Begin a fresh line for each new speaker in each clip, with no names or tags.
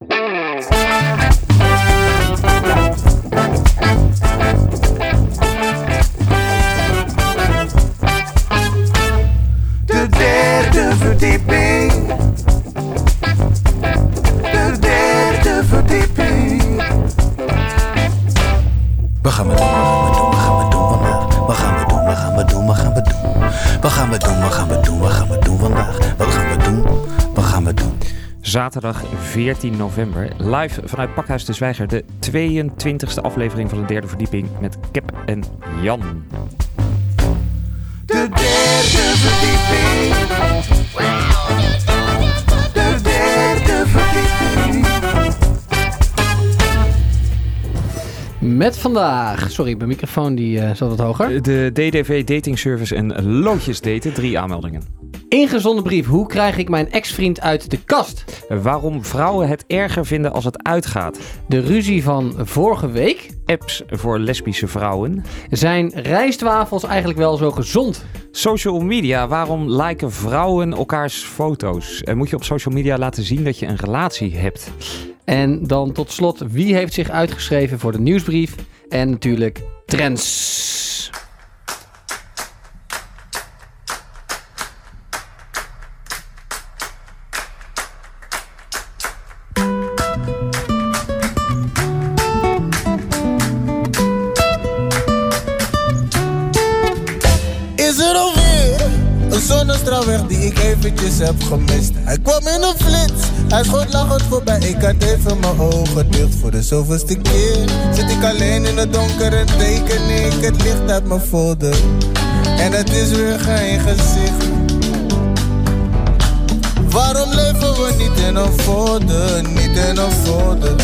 De
Zaterdag 14 november, live vanuit Pakhuis de Zwijger, de 22e aflevering van de derde verdieping met Kep en Jan.
De derde verdieping. De derde verdieping.
Met vandaag. Sorry, mijn microfoon die eh, zat wat hoger.
De DDV Dating Service en Loodjes Daten, drie aanmeldingen.
Ingezonden brief. Hoe krijg ik mijn ex-vriend uit de kast?
Waarom vrouwen het erger vinden als het uitgaat.
De ruzie van vorige week.
Apps voor lesbische vrouwen.
Zijn rijstwafels eigenlijk wel zo gezond?
Social media, waarom liken vrouwen elkaars foto's? En moet je op social media laten zien dat je een relatie hebt?
En dan tot slot, wie heeft zich uitgeschreven voor de nieuwsbrief? En natuurlijk trends.
Heb gemist? Hij kwam in een flits, hij schoot lachend voorbij. Ik had even mijn ogen dicht voor de zoveelste keer. Zit ik alleen in het donker en teken ik het licht uit mijn folder. En het is weer geen gezicht. Waarom leven we niet in een folder, niet in een folder?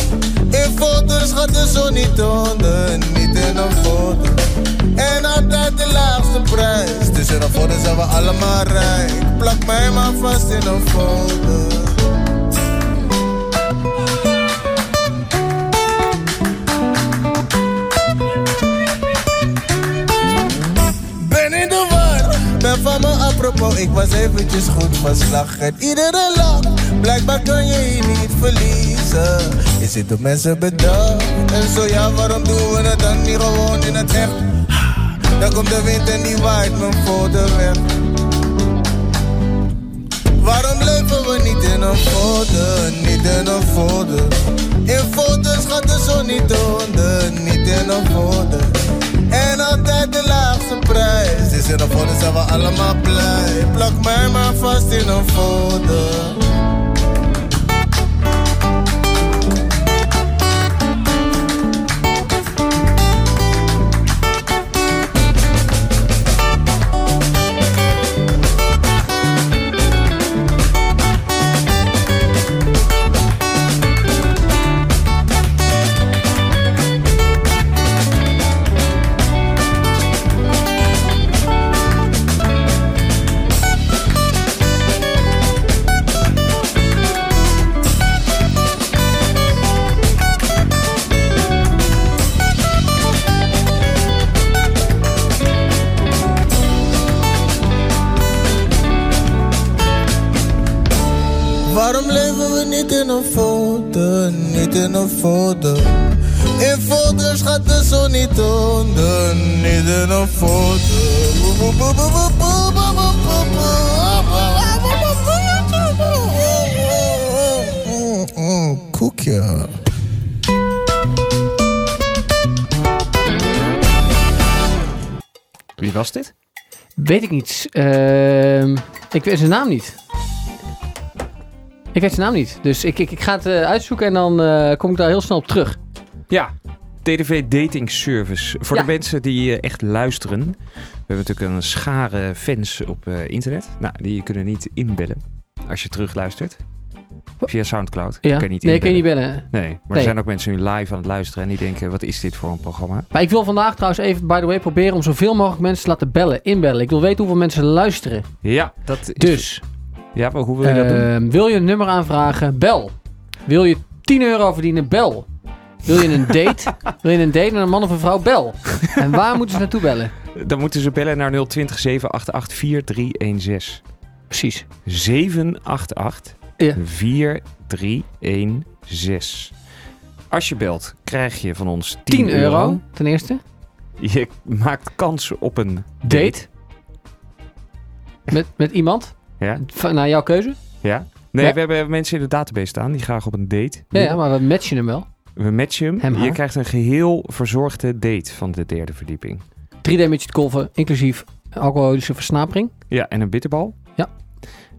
In folders gaat de zon niet onder, niet in een folder. En altijd de laagste prijs. In een folder zijn we allemaal rijk. Plak mij maar vast in een folder. Ben in de war, ben van me apropos, ik was eventjes goed van slag. En iedere lach, blijkbaar kun je hier niet verliezen. Je zit op mensen bedacht, en zo ja, waarom doen we het dan niet gewoon in het echt? Dan komt de wind en die waait me voor de weg. Waarom leven we niet in een folder, niet in een folder? In folders gaat de zon niet onder, niet in een folder. En altijd de laagste prijs. Dus in een folder zijn we allemaal blij. Plak mij maar vast in een folder.
Weet ik niet. Ehm, ik weet zijn naam niet. Ik weet zijn naam niet. Dus ik, ik, ik ga het eh, uitzoeken en dan eh, kom ik daar heel snel op terug.
Ja, DDV Dating Service. Voor
Ja.
de mensen die eh, echt luisteren. We hebben natuurlijk een schare fans op internet. Nou, die kunnen niet inbellen als je terugluistert. Via Soundcloud.
Ja.
Kan je niet
nee, kun je niet bellen.
Nee, maar
Nee.
er zijn ook mensen nu live aan het luisteren en die denken, wat is dit voor een programma?
Maar ik wil vandaag trouwens even, by the way, proberen om zoveel mogelijk mensen te laten bellen, inbellen. Ik wil weten hoeveel mensen luisteren.
Ja, dat is...
Dus,
Ja, maar hoe wil je dat doen?
ehm, wil je een nummer aanvragen? Bel. Wil je 10 euro verdienen? Bel. Wil je een date? wil je een date met een man of een vrouw? Bel. En waar moeten ze naartoe bellen?
Dan moeten ze bellen naar 020 788 4316.
Precies.
788
Ja.
4316. Als je belt, krijg je van ons 10,
10 euro, ten eerste.
Je maakt kans op een
Date. Met, met iemand.
Ja?
Van- Naar jouw keuze.
Ja? Nee,
Ja.
we hebben mensen in de database staan die graag op een date.
Ja, ja, maar we matchen hem wel.
We matchen hem.
Hem,
je
haar.
krijgt een geheel verzorgde date van de derde verdieping.
3D met golven, inclusief alcoholische versnapering.
Ja, en een bitterbal.
Ja.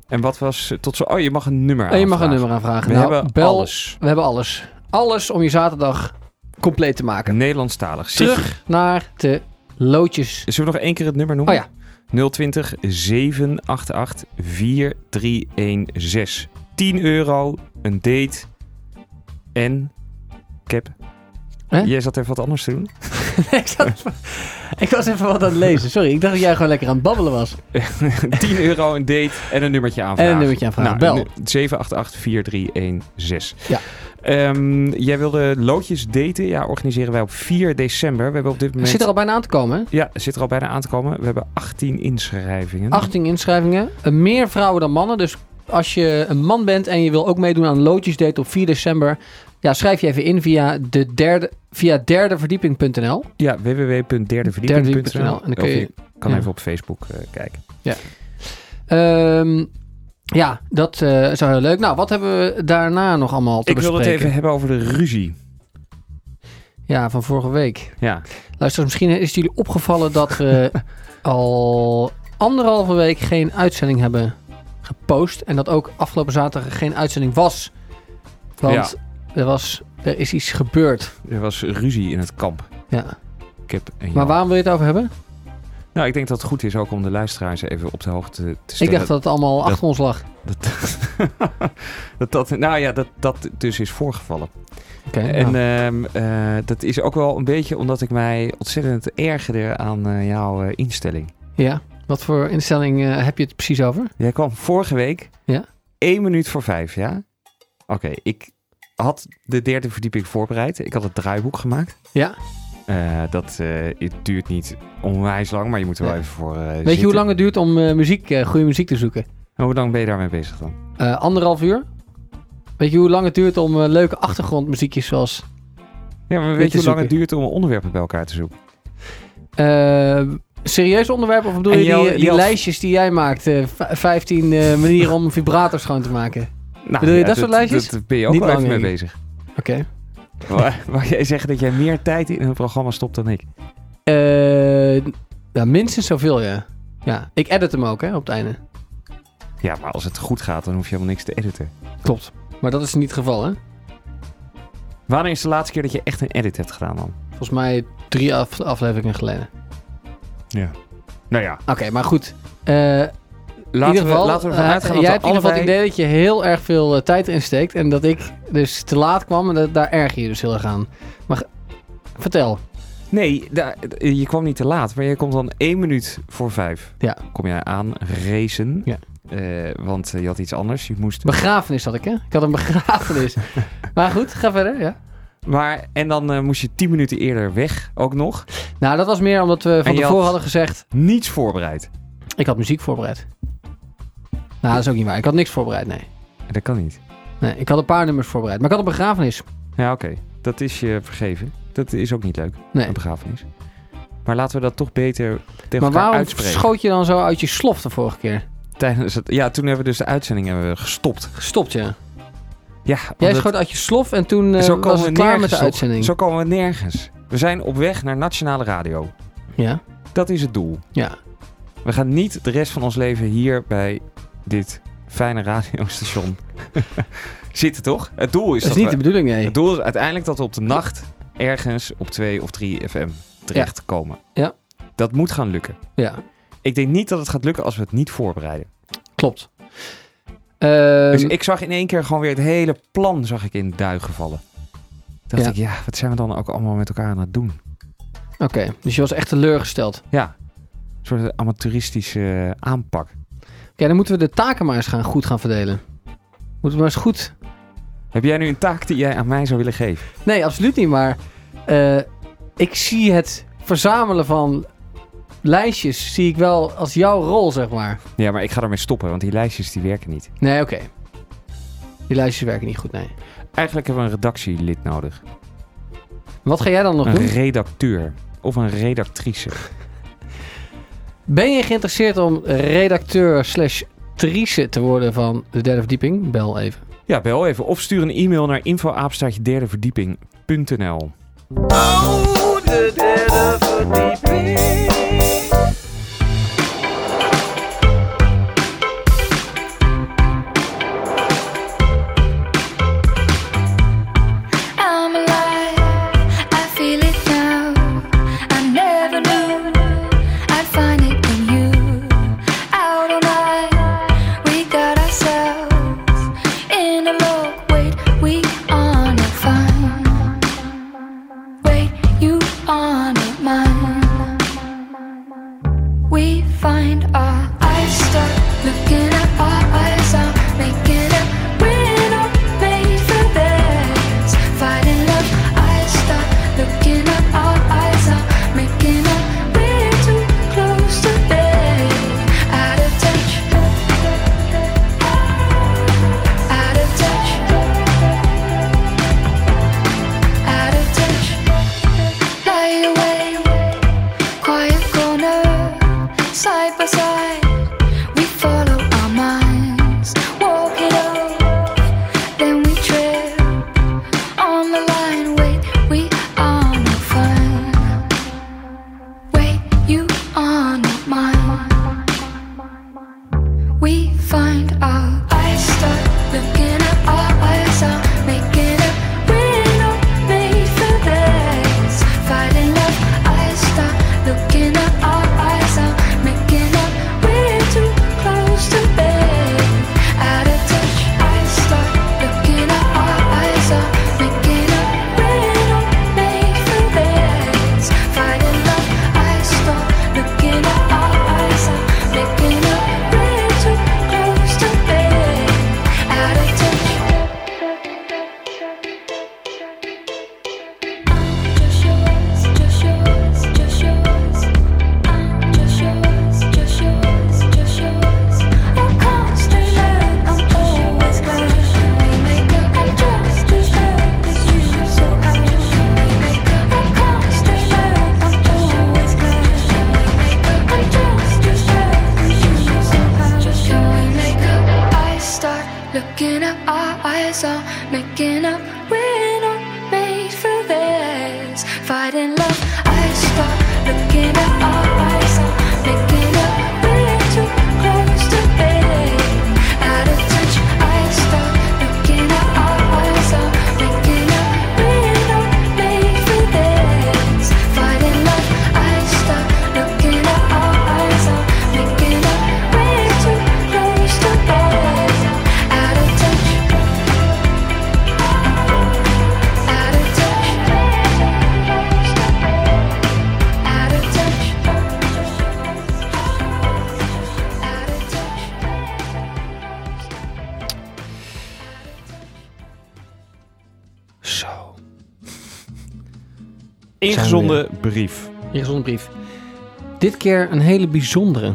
En wat was tot zo... Oh, je mag een nummer
En je mag een
aanvragen.
nummer aanvragen.
We
nou,
hebben
bel,
alles.
We hebben alles. Alles om je zaterdag compleet te maken.
Nederlandstalig.
Terug naar de loodjes.
Zullen we nog één keer het nummer noemen?
Oh ja.
020 788 4316. 10 euro, een date en cap.
Hè?
Jij zat even wat anders te doen.
ik, zat ik was even wat aan het lezen. Sorry, ik dacht dat jij gewoon lekker aan het babbelen was.
10 euro, een date en een nummertje aanvragen.
En een nummertje aanvragen.
Nou,
Bel.
nu- 788 4316.
Ja.
Ehm, jij wilde loodjes daten. Ja, organiseren wij op 4 december. We hebben op dit moment...
zit er al bijna aan te komen. hè?
Ja, het zit er al bijna aan te komen. We hebben 18 inschrijvingen.
18 inschrijvingen. Meer vrouwen dan mannen. Dus als je een man bent en je wil ook meedoen aan loodjesdate op 4 december. Ja, schrijf je even in via, de derde, via derdeverdieping.nl.
Ja, www.derdeverdieping.nl.
Derdeverdieping.nl. En dan kun je-
je kan
ja.
even op Facebook eh, kijken.
Ehm, ja, dat eh is wel heel leuk. Nou, wat hebben we daarna nog allemaal te
Ik wil
bespreken?
het even hebben over de ruzie.
Ja, van vorige week.
Ja,
Luister, misschien is het jullie opgevallen dat we al anderhalve week geen uitzending hebben gepost. En dat ook afgelopen zaterdag geen uitzending was. Want er, was, er is iets gebeurd.
er was ruzie in het kamp.
Ja.
Kip en
Maar waarom wil je het over hebben?
Nou, ik denk dat het goed is ook om de luisteraars even op de hoogte te stellen.
Ik dacht dat het allemaal
dat-
achter ons lag.
dat, dat, dat, nou ja, dat dat dus is voorgevallen.
Oké.
En
nou.
ehm, eh, dat is ook wel een beetje omdat ik mij ontzettend ergerde aan eh, jouw eh, instelling.
ja. Wat voor instelling eh, heb je het precies over?
Jij kwam vorige week
Ja.
één minuut voor vijf, ja? Oké, ik had de derde verdieping voorbereid. Ik had het draaiboek gemaakt.
Ja.
Eh, dat eh, het duurt niet onwijs lang, maar je moet er wel even voor
Weet je hoe lang het duurt om muziek, goede muziek te zoeken?
En Hoe lang ben je daarmee bezig dan?
Anderhalf uur. Weet je hoe lang het duurt om leuke achtergrondmuziekjes zoals...
Ja, maar
Weet
je hoe lang het duurt om onderwerpen bij elkaar te zoeken?
Serieus onderwerp? Of bedoel
En
je
jou-
die, die
jou-
lijstjes die jij maakt? eh, v- 15 eh, manieren om vibrator schoon te maken.
Nou,
Bedoel je dat soort lijstjes?
Daar ben je ook
Niet
wel even mee bezig.
Oké.
Waar- Mag jij zeggen dat jij meer tijd in een programma stopt dan ik?
Eh, nou, minstens zoveel, ja. Ja, ik edit hem ook, hè, op het einde.
Ja, maar als het goed gaat, dan hoef je helemaal niks te editen.
Klopt. Maar dat is niet het geval, hè?
Wanneer is de laatste keer dat je echt een edit hebt gedaan dan?
Volgens mij drie af- afleveringen geleden.
Ja. Nou ja,
Oké, maar goed. Eh,
laten,
in ieder geval,
we, laten we ervan
eh,
dat
jij hebt in ieder geval het idee dat je heel erg veel eh, tijd erin steekt. En dat ik dus te laat kwam en dat, daar erger je dus heel erg aan. Maar vertel.
Nee, daar- je kwam niet te laat, maar je komt dan één minuut voor vijf.
Ja.
Kom jij aan, racen.
Ja.
Eh, want je had iets anders. Je moest...
Begrafenis had ik, hè? Ik had een begrafenis. maar goed, ga verder, ja.
Maar, en dan eh, moest je tien minuten eerder weg, ook nog.
Nou, dat was meer omdat we van tevoren
had-
hadden gezegd...
Niets voorbereid.
Ik had muziek voorbereid. Nou, dat is ook niet waar. Ik had niks voorbereid, nee.
Dat kan niet.
nee ik had een paar nummers voorbereid. Maar ik had een begrafenis.
Ja, oké. Dat is je vergeven. Dat is ook niet leuk,
Nee.
een begrafenis. Maar laten we dat toch beter tegen
Maar
elkaar
waarom
uitspreken.
schoot je dan zo uit je slof de vorige keer?
Tijdens het, ja, toen hebben we dus de uitzending hebben we gestopt.
Gestopt, ja.
Ja,
Jij schoot uit je slof en toen
zo komen
was
we
het klaar met de
op.
uitzending.
Zo komen we nergens. We zijn op weg naar nationale radio.
Ja,
Dat is het doel.
ja.
We gaan niet de rest van ons leven hier bij dit fijne radiostation zitten, toch? Het doel is
Dat is
dat
niet
we-
de bedoeling, nee.
Het doel is uiteindelijk dat we op de nacht ergens op 2 of 3 FM terechtkomen.
Ja.
Dat moet gaan lukken.
Ja,
Ik denk niet dat het gaat lukken als we het niet voorbereiden.
klopt. Ehm,
dus ik zag in één keer gewoon weer het hele plan zag ik in duigen vallen. Dacht
Ja.
ik, ja, wat zijn we dan ook allemaal met elkaar aan het doen?
Oké, dus je was echt teleurgesteld.
Ja, een soort amateuristische aanpak.
Oké, dan moeten we de taken maar eens gaan, goed gaan verdelen. Moeten we maar eens goed...
Heb jij nu een taak die jij aan mij zou willen geven?
Nee, absoluut niet, maar... eh, ik zie het verzamelen van lijstjes, zie ik wel als jouw rol, zeg maar.
Ja, maar ik ga ermee stoppen, want die lijstjes die werken niet.
Nee, oké. Die lijstjes werken niet goed, nee.
Eigenlijk hebben we een redactielid nodig.
Wat ga jij dan nog
Een
doen?
redacteur. Of een redactrice.
Ben je geïnteresseerd om redacteur slash trice te worden van de derde verdieping? Bel even.
Ja, bel even. Of stuur een e-mail naar derdeverdieping.nl.
Oh, de derde verdieping.
Ingezonden brief.
Ingezonden brief. Dit keer een hele bijzondere.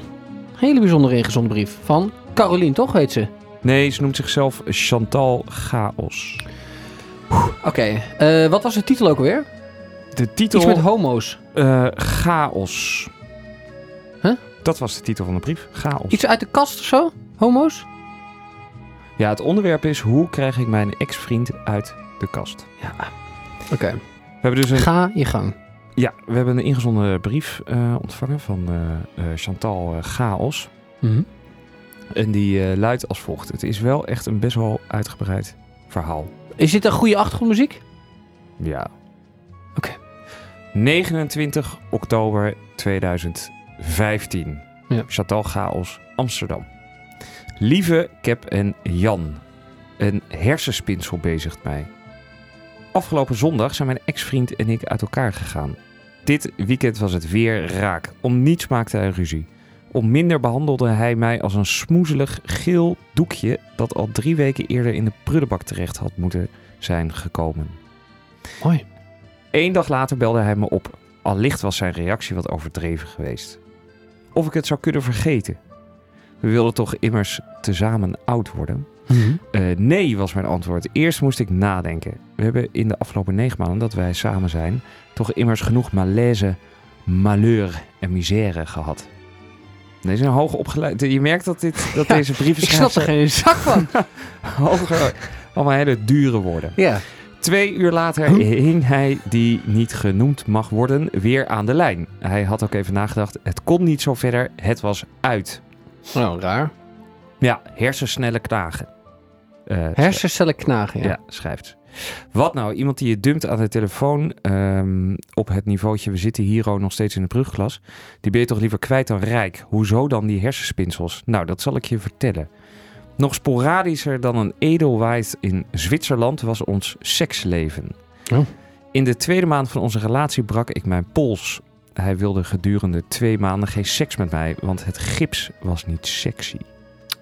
Hele bijzondere ingezonden brief. Van Carolien, toch heet ze?
Nee, ze noemt zichzelf Chantal Chaos.
Oké, eh, wat was de titel ook alweer?
De titel...
Iets met homo's.
eh, chaos.
Huh?
Dat was de titel van de brief. Chaos.
Iets uit de kast of zo? Homo's?
Ja, het onderwerp is hoe krijg ik mijn ex-vriend uit de kast.
Ja. Oké.
We hebben dus een,
Ga je gang.
Ja, we hebben een ingezonden brief eh, ontvangen van eh, eh, Chantal Chaos.
Mhm.
En die luidt als volgt. Het is wel echt een best wel uitgebreid verhaal.
Is dit een goede achtergrondmuziek?
Ja.
Oké.
29 oktober 2015.
Ja.
Chantal Chaos, Amsterdam. Lieve Cap en Jan. Een hersenspinsel bezigt mij. Afgelopen zondag zijn mijn ex-vriend en ik uit elkaar gegaan. Dit weekend was het weer raak. Om niets maakte hij ruzie. Om minder behandelde hij mij als een smoezelig geel doekje dat al drie weken eerder in de prullenbak terecht had moeten zijn gekomen.
Mooi.
Eén dag later belde hij me op. Allicht was zijn reactie wat overdreven geweest. Of ik het zou kunnen vergeten. We wilden toch immers tezamen oud worden? Eh, nee, was mijn antwoord. Eerst moest ik nadenken. We hebben in de afgelopen negen maanden dat wij samen zijn... toch immers genoeg malaise, malheur en misère gehad. Deze een hoog opgeleid. Je merkt dat, dit, dat
Ja,
deze brieven
Ik snap er geen zak van.
hoger, allemaal hele dure woorden.
ja.
Twee uur later hing hij, die niet genoemd mag worden, weer aan de lijn. Hij had ook even nagedacht. Het kon niet zo verder. Het was uit.
Nou, raar.
Ja, hersensnelle knagen.
Hersencellen knagen, ja.
Ja, schrijft. Wat nou? Iemand die je dumpt aan de telefoon ehm, op het niveautje... we zitten hier ook nog steeds in de brugklas... die ben je toch liever kwijt dan rijk? Hoezo dan die hersenspinsels? Nou, dat zal ik je vertellen. Nog sporadischer dan een edelweiss in Zwitserland was ons seksleven.
Oh.
In de tweede maand van onze relatie brak ik mijn pols. Hij wilde gedurende twee maanden geen seks met mij... want het gips was niet sexy.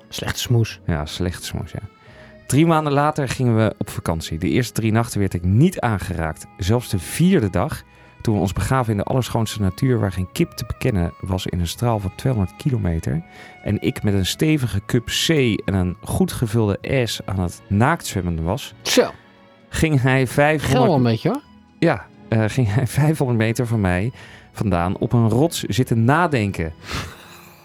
Slechte smoes.
Ja, slecht soms, ja. Drie maanden later gingen we op vakantie. De eerste drie nachten werd ik niet aangeraakt. Zelfs de vierde dag, toen we ons begaven in de allerschoonste natuur... waar geen kip te bekennen was in een straal van 200 kilometer... en ik met een stevige cup C en een goed gevulde S aan het naaktzwemmen was...
Zo,
ging hij
gel wel
500,
een beetje hoor.
ja, eh, ging hij 500 meter van mij vandaan op een rots zitten nadenken...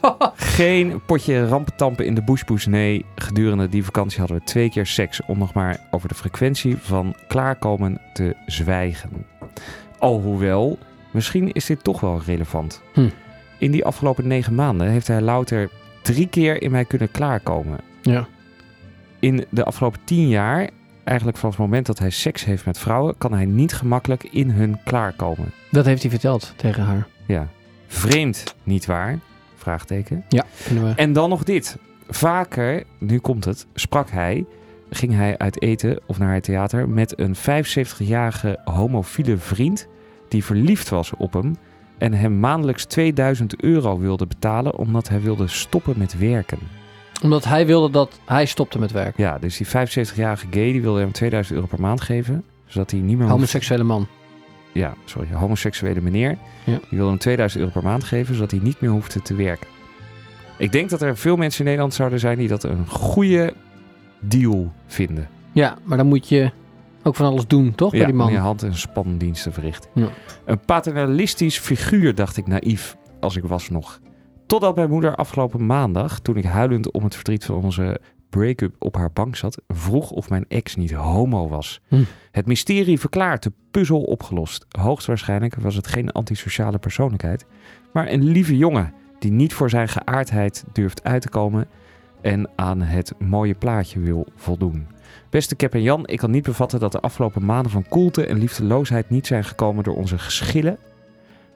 Geen potje rampentampen in de bushpoes. Nee, gedurende die vakantie hadden we twee keer seks. Om nog maar over de frequentie van klaarkomen te zwijgen. Alhoewel, misschien is dit toch wel relevant.
Hm.
In die afgelopen negen maanden heeft hij louter drie keer in mij kunnen klaarkomen.
Ja.
In de afgelopen tien jaar, eigenlijk vanaf het moment dat hij seks heeft met vrouwen, kan hij niet gemakkelijk in hun klaarkomen.
Dat heeft hij verteld tegen haar.
Ja. Vreemd, niet waar? Vraagteken.
Ja, we.
En dan nog dit. Vaker, nu komt het, sprak hij, ging hij uit eten of naar het theater met een 75-jarige homofiele vriend die verliefd was op hem en hem maandelijks 2000 euro wilde betalen omdat hij wilde stoppen met werken.
Omdat hij wilde dat hij stopte met werk.
Ja, dus die 75-jarige gay die wilde hem 2000 euro per maand geven, zodat hij niet meer
Homoseksuele man.
Ja, sorry, homoseksuele meneer.
Ja.
Die wilde hem 2000 euro per maand geven, zodat hij niet meer hoefde te werken. Ik denk dat er veel mensen in Nederland zouden zijn die dat een goede deal vinden.
Ja, maar dan moet je ook van alles doen, toch? Bij die man.
je hand- en spandiensten verrichten.
Ja.
Een paternalistisch figuur, dacht ik naïef, als ik was nog. Totdat mijn moeder afgelopen maandag, toen ik huilend om het verdriet van onze break-up op haar bank zat, vroeg of mijn ex niet homo was.
Hm.
Het mysterie verklaard, de puzzel opgelost. Hoogstwaarschijnlijk was het geen antisociale persoonlijkheid, maar een lieve jongen die niet voor zijn geaardheid durft uit te komen en aan het mooie plaatje wil voldoen. Beste Cap en Jan, ik kan niet bevatten dat de afgelopen maanden van koelte en liefdeloosheid niet zijn gekomen door onze geschillen,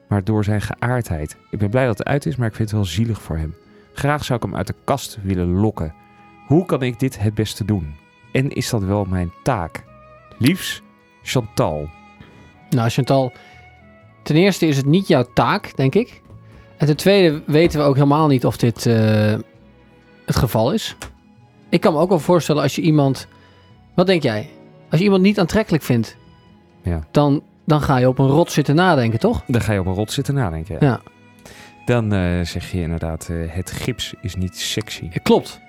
maar door zijn geaardheid. Ik ben blij dat het uit is, maar ik vind het wel zielig voor hem. Graag zou ik hem uit de kast willen lokken. Hoe kan ik dit het beste doen? En is dat wel mijn taak? Liefs, Chantal.
Nou, Chantal, ten eerste is het niet jouw taak, denk ik. En ten tweede weten we ook helemaal niet of dit eh, het geval is. Ik kan me ook wel voorstellen als je iemand... Wat denk jij? Als je iemand niet aantrekkelijk vindt,
Ja.
dan, dan ga je op een rot zitten nadenken, toch?
Dan ga je op een rot zitten nadenken. Ja.
Ja.
Dan eh, zeg je inderdaad, eh, het gips is niet sexy.
Klopt.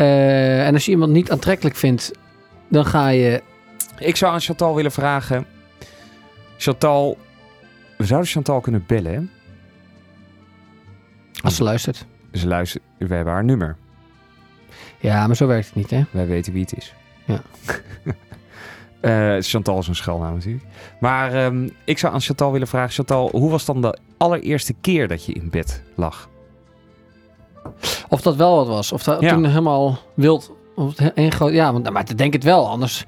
Eh, en als je iemand niet aantrekkelijk vindt, dan ga je...
Ik zou aan Chantal willen vragen. Chantal, we zouden Chantal kunnen bellen. hè?
Als ze luistert.
Ze luistert, we hebben haar nummer.
Ja, maar zo werkt het niet, hè?
Wij weten wie het is.
Ja.
Eh, Chantal is een schuilnaam natuurlijk. Maar ehm, ik zou aan Chantal willen vragen. Chantal, hoe was dan de allereerste keer dat je in bed lag?
Of dat wel wat was. Of dat
Ja.
toen helemaal wild... Of een groot, ja, want, maar ik denk het wel. Anders,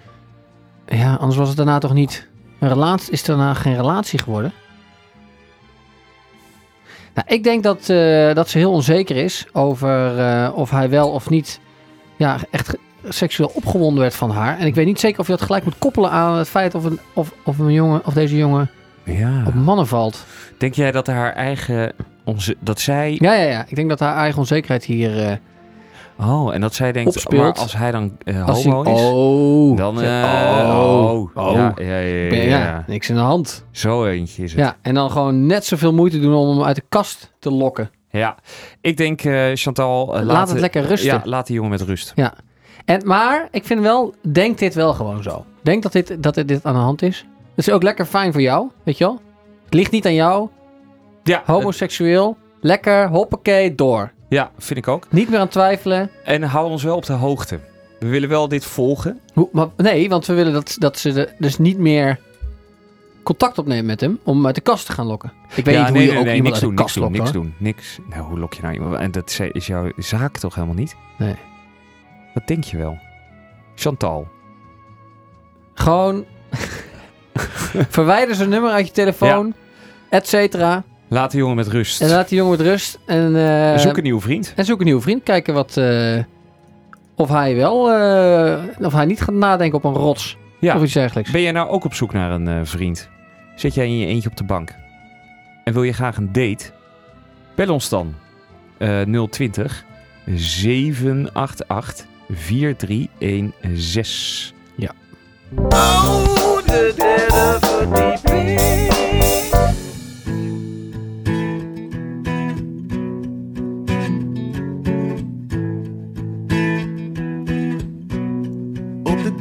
ja, anders was het daarna toch niet... Een relatie, is daarna geen relatie geworden? Nou, ik denk dat, eh, dat ze heel onzeker is over eh, of hij wel of niet ja, echt seksueel opgewonden werd van haar. En ik weet niet zeker of je dat gelijk moet koppelen aan het feit of, een, of, of, een jongen, of deze jongen
Ja.
op mannen valt.
Denk jij dat haar eigen... Onze, dat zij...
Ja, ja, ja. Ik denk dat haar eigen onzekerheid hier... eh,
Oh, en dat zij denkt...
Opspeelt.
Maar als hij dan eh,
als
homo
hij-
is...
Oh.
Dan... Eh,
oh.
oh.
Oh.
Ja, ja, ja, ja,
ja,
ja.
niks in de hand.
Zo eentje is het.
Ja, en dan gewoon net zoveel moeite doen om hem uit de kast te lokken.
Ja, ik denk Chantal...
Laat het lekker rusten.
Ja, laat die jongen met rust.
En, maar ik vind wel, denk dit wel gewoon zo. Denk dat dit, dat dit, dit aan de hand is. Het is ook lekker fijn voor jou, weet je wel? Het ligt niet aan jou.
Ja,
Homoseksueel. Lekker, hoppakee, door.
eh, ja, vind ik ook.
Niet meer aan twijfelen.
En hou ons wel op de hoogte. We willen wel dit volgen.
Hoe, maar, nee, want we willen dat, dat ze de, dus niet meer contact opnemen met hem om hem uit de kast te gaan lokken. Ik weet
ja,
niet hoe je
nee,
ook
nee,
iemand
niks
uit
doen,
de kast
doen,
lokt,
niks
hoor.
doen. Niks. Nou, hoe lok je nou iemand? En dat is- jouw zaak toch helemaal niet?
Nee.
Wat denk je wel? Chantal.
Gewoon verwijder zijn nummer uit je telefoon, et cetera.
Laat de jongen met rust.
En laat die jongen met rust. En, eh,
Zoek een nieuwe vriend.
en zoek een nieuwe vriend. Kijken wat, eh, of hij wel, eh, of hij niet gaat nadenken op een rots.
Ja.
Of iets dergelijks.
Ben jij nou ook op zoek naar een eh, vriend? Zit jij in je eentje op de bank? En wil je graag een date? Bel ons dan. Eh 020 788 4316.
Oh, the dead of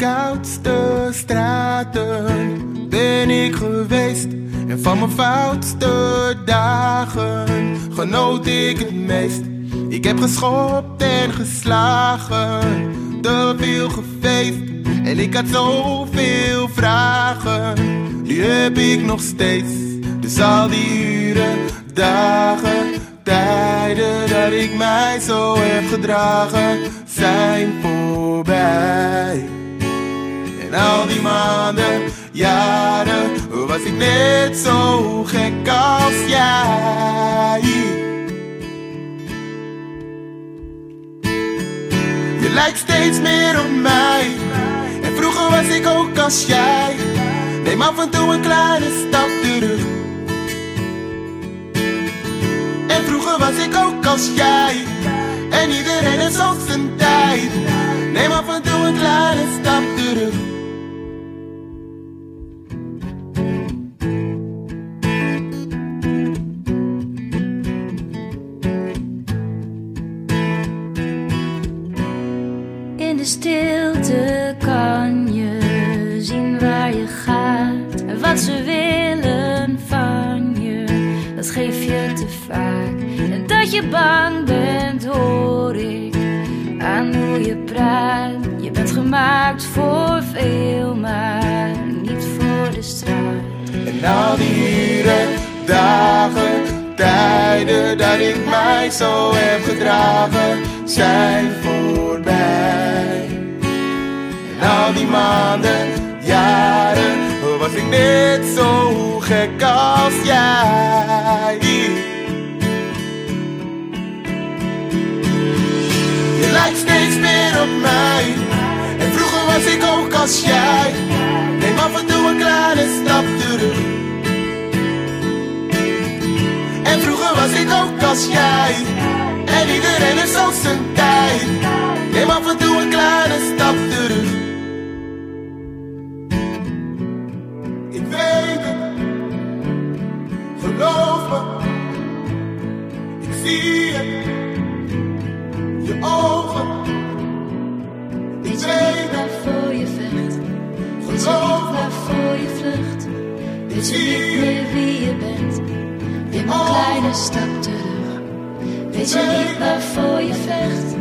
koudste straten ben ik geweest. En van mijn foutste dagen genoot ik het meest. Ik heb geschopt en geslagen, te veel gefeest. En ik had zoveel vragen, die heb ik nog steeds. Dus al die uren, dagen, tijden dat ik mij zo heb gedragen, zijn voorbij. En al die maanden, jaren, was ik net zo gek als jij. Je lijkt steeds meer op mij. En vroeger was ik ook als jij. Neem af en toe een kleine stap terug. En vroeger was ik ook als jij. En iedereen heeft zo zijn tijd. Neem af en toe een kleine stap terug.
Stilte kan je zien waar je gaat en wat ze willen van je. Dat geef je te vaak. En dat je bang bent, hoor ik aan hoe je praat. Je bent gemaakt voor veel, maar niet voor de straat.
En al die uren, dagen, tijden dat ik mij zo heb gedragen, zijn En al die maanden, jaren, was ik net zo gek als jij. Je lijkt steeds meer op mij. En vroeger was ik ook als jij. Neem af en toe een kleine stap terug. En vroeger was ik ook als jij. En iedereen heeft zo zijn tijd. Neem af en toe een kleine stap terug. Ik weet het. Geloof me. Ik zie het. Je ogen. Ik
Weet
het.
waarvoor je vecht? Je niet waarvoor je vlucht? Weet je niet meer wie je bent? Neem een kleine stap terug. Weet je niet waarvoor je vecht?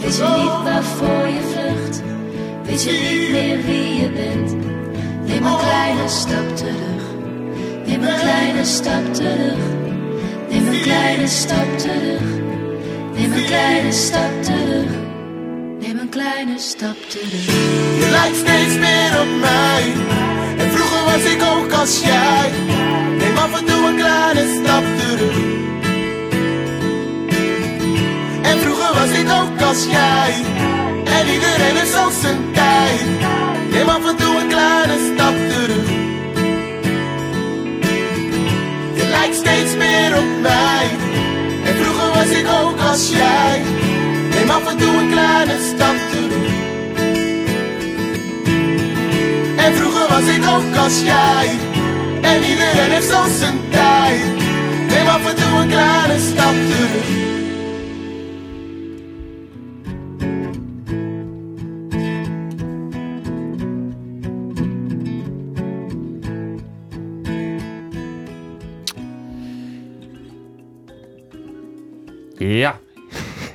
Weet je niet waarvoor je vlucht? Weet je niet meer wie je bent? Neem een kleine stap terug. Neem een kleine stap terug. Neem een kleine stap terug. Neem een kleine stap terug. Neem een kleine stap terug.
Je lijkt steeds meer op mij. En vroeger was ik ook als jij. Neem af en toe een kleine stap terug. Als jij. En iedereen heeft zo zijn tijd. Neem af en toe een kleine stap terug. Je lijkt steeds meer op mij. En vroeger was ik ook als jij. Neem af en toe een kleine stap terug. En vroeger was ik ook als jij. En iedereen heeft zo zijn tijd. Neem af en toe een kleine stap terug.
Ja.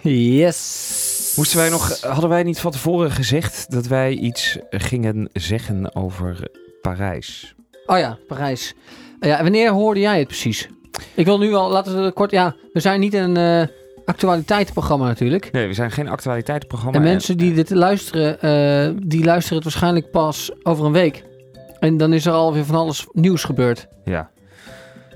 Yes.
Moesten wij nog, hadden wij niet van tevoren gezegd dat wij iets gingen zeggen over Parijs?
Oh ja, Parijs. Eh, Ja, wanneer hoorde jij het precies? Ik wil nu al, laten we het kort... Ja, we zijn niet een eh, actualiteitenprogramma natuurlijk.
Nee, we zijn geen actualiteitenprogramma.
En mensen die dit luisteren, eh, die luisteren het waarschijnlijk pas over een week. En dan is er alweer van alles nieuws gebeurd.
Ja.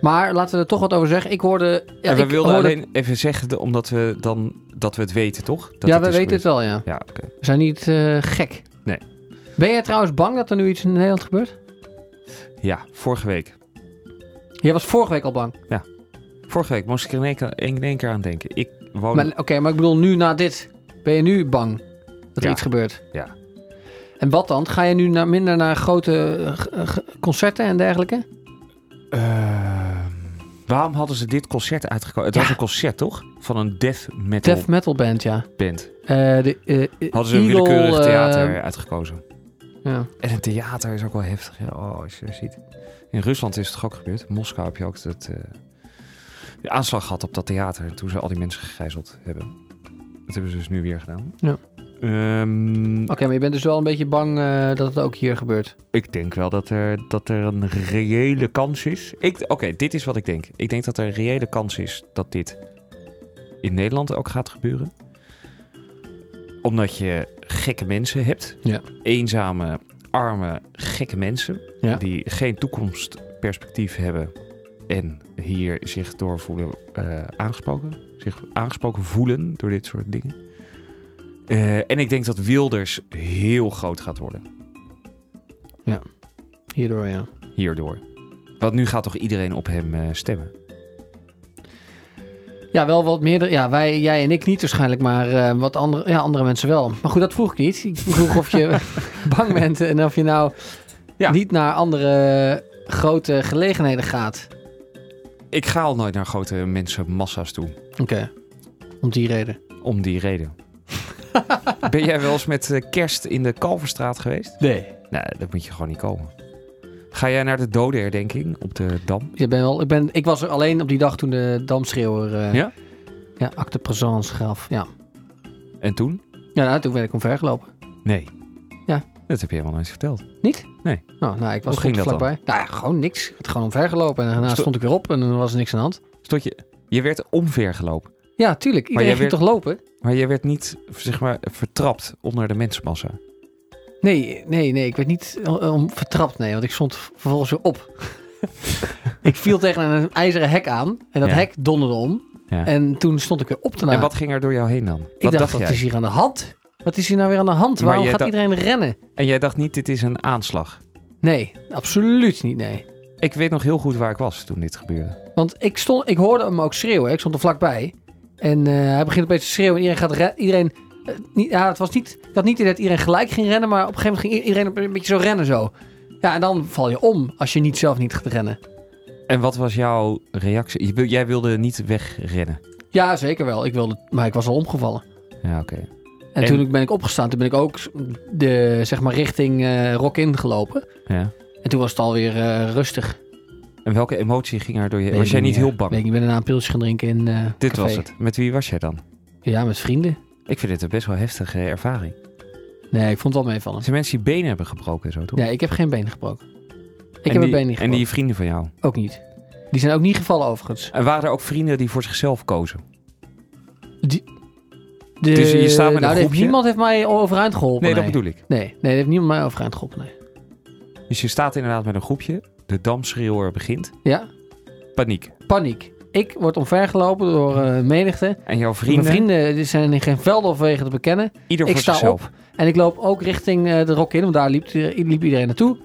Maar laten we er toch wat over zeggen. Ik hoorde... Ja,
en we
ik
wilden
hoorde-
alleen even zeggen, omdat we dan dat we het weten, toch? Dat
ja, we weten het wel, ja.
Ja.
We zijn niet eh, gek.
Nee.
Ben jij trouwens bang dat er nu iets in Nederland gebeurt?
Ja, vorige week.
Jij was vorige week al bang.
Vorige week moest ik er in één keer, in één keer aan denken. Ik woon...
Oké, maar ik bedoel nu na dit. Ben je nu bang dat er
Ja.
iets gebeurt?
Ja.
En wat dan? Ga je nu naar, minder naar grote eh, g- concerten en dergelijke?
Ehm, waarom hadden ze dit concert uitgekozen? Het
Ja.
was een concert, toch? Van een death metal
Death metal band, ja.
band.
Eh, de, eh,
Hadden ze een
Eagle,
willekeurig
eh,
theater uitgekozen.
ja.
En een theater is ook wel heftig. Ja, oh, als je dat ziet. In Rusland is het toch ook gebeurd. In Moskou heb je ook eh, de aanslag gehad op dat theater. Toen ze al die mensen gegijzeld hebben. Dat hebben ze dus nu weer gedaan.
Ja.
Ehm,
Oké, maar je bent dus wel een beetje bang eh, dat het ook hier gebeurt.
Ik denk wel dat er, dat er een reële kans is. Oké, dit is wat ik denk. Ik denk dat er een reële kans is dat dit in Nederland ook gaat gebeuren. Omdat je gekke mensen hebt.
Ja.
Eenzame, arme, gekke mensen.
Ja.
Die geen toekomstperspectief hebben. En hier zich door voelen eh, aangesproken. Zich aangesproken voelen door dit soort dingen. Eh, en ik denk dat Wilders heel groot gaat worden.
Hierdoor, ja.
hierdoor. Want nu gaat toch iedereen op hem eh, stemmen?
Ja, wel wat meer. Ja, wij, jij en ik niet waarschijnlijk, maar eh, wat andere, ja, andere mensen wel. Maar goed, dat vroeg ik niet. Ik vroeg of je bang bent en of je nou
Ja.
niet naar andere grote gelegenheden gaat.
Ik ga al nooit naar grote mensenmassa's toe.
Oké, om die reden.
Om die reden. ben jij wel eens met eh, kerst in de Kalverstraat geweest?
Nee.
Nee, dat moet je gewoon niet komen. Ga jij naar de dodenherdenking op de Dam?
Je ben wel, ik, ben, ik was er alleen op die dag toen de damschreeuwer... eh
Ja?
Ja, acte présence gaf. Ja,
En toen?
ja nou, toen werd ik omvergelopen.
Nee.
Ja.
Dat heb je helemaal nooit verteld.
Niet?
Nee.
Nou, nou ik was
ging dan?
vlakbij. Nou ja, gewoon niks. Ik werd gewoon omvergelopen en daarna
Sto-
stond ik weer op en dan was er niks aan de hand.
Stond je... Je werd omvergelopen.
Ja, tuurlijk. Iedereen
jij
ging
werd-
toch lopen?
Maar je werd niet, zeg maar, vertrapt onder de mensenmassa.
Nee, nee, nee. Ik werd niet eh, vertrapt, nee. Want ik stond vervolgens weer op. ik viel tegen een ijzeren hek aan. En dat
Ja.
hek donderde om.
Ja.
En toen stond ik weer op te
En wat ging er door jou heen dan?
Ik
wat
dacht, wat
jij?
is hier aan de hand? Wat is hier nou weer aan de hand?
Maar
Waarom gaat
dacht-
iedereen rennen?
En jij dacht niet, dit is een aanslag.
Nee, absoluut niet, nee.
Ik weet nog heel goed waar ik was toen dit gebeurde.
Want ik, stond, ik hoorde hem ook schreeuwen. Ik stond er vlakbij. En eh, hij begint opeens te schreeuwen. En iedereen gaat rennen. Iedereen, eh, niet, ja, het was niet, ik had niet dat iedereen gelijk ging rennen. Maar op een gegeven moment ging iedereen een beetje zo rennen zo. Ja, en dan val je om als je niet zelf niet gaat rennen.
En wat was jouw reactie? Jij wilde niet wegrennen.
Ja, zeker wel. Ik wilde, maar ik was al omgevallen.
Ja, oké.
En,
En-
toen ben ik opgestaan. Toen ben ik ook de, zeg maar richting eh Rock in gelopen.
Ja.
En toen was het alweer eh rustig.
En welke emotie ging er door je?
Weet
was jij niet heel bang?
Weet ik, ik ben daarna een pilsje gaan drinken in eh
Dit
café.
was het. Met wie was jij dan?
Ja, met vrienden.
Ik vind dit een best wel heftige ervaring.
Nee, ik vond het wel meevallen.
Zijn mensen die benen hebben gebroken en zo, toch?
Nee, ik heb geen been gebroken. Ik
en
heb
die,
mijn been niet
En
gebroken.
die vrienden van jou?
Ook niet. Die zijn ook niet gevallen overigens.
En waren er ook vrienden die voor zichzelf kozen?
De,
Dus je staat met een
nou, heeft- niemand heeft mij overeind geholpen.
Nee,
Nee,
dat bedoel ik.
Nee, nee, heeft niemand mij overeind geholpen. Nee.
Dus je staat inderdaad met een groepje. De damschreeuwer begint.
Ja,
Paniek.
paniek. Ik word omvergelopen door eh menigte.
En jouw vrienden,
Mijn vrienden die zijn in geen velden of wegen te bekennen.
ieder
ik
voor
sta
zichzelf.
En ik loop ook richting eh, de Rock in, want daar liep, liep iedereen naartoe.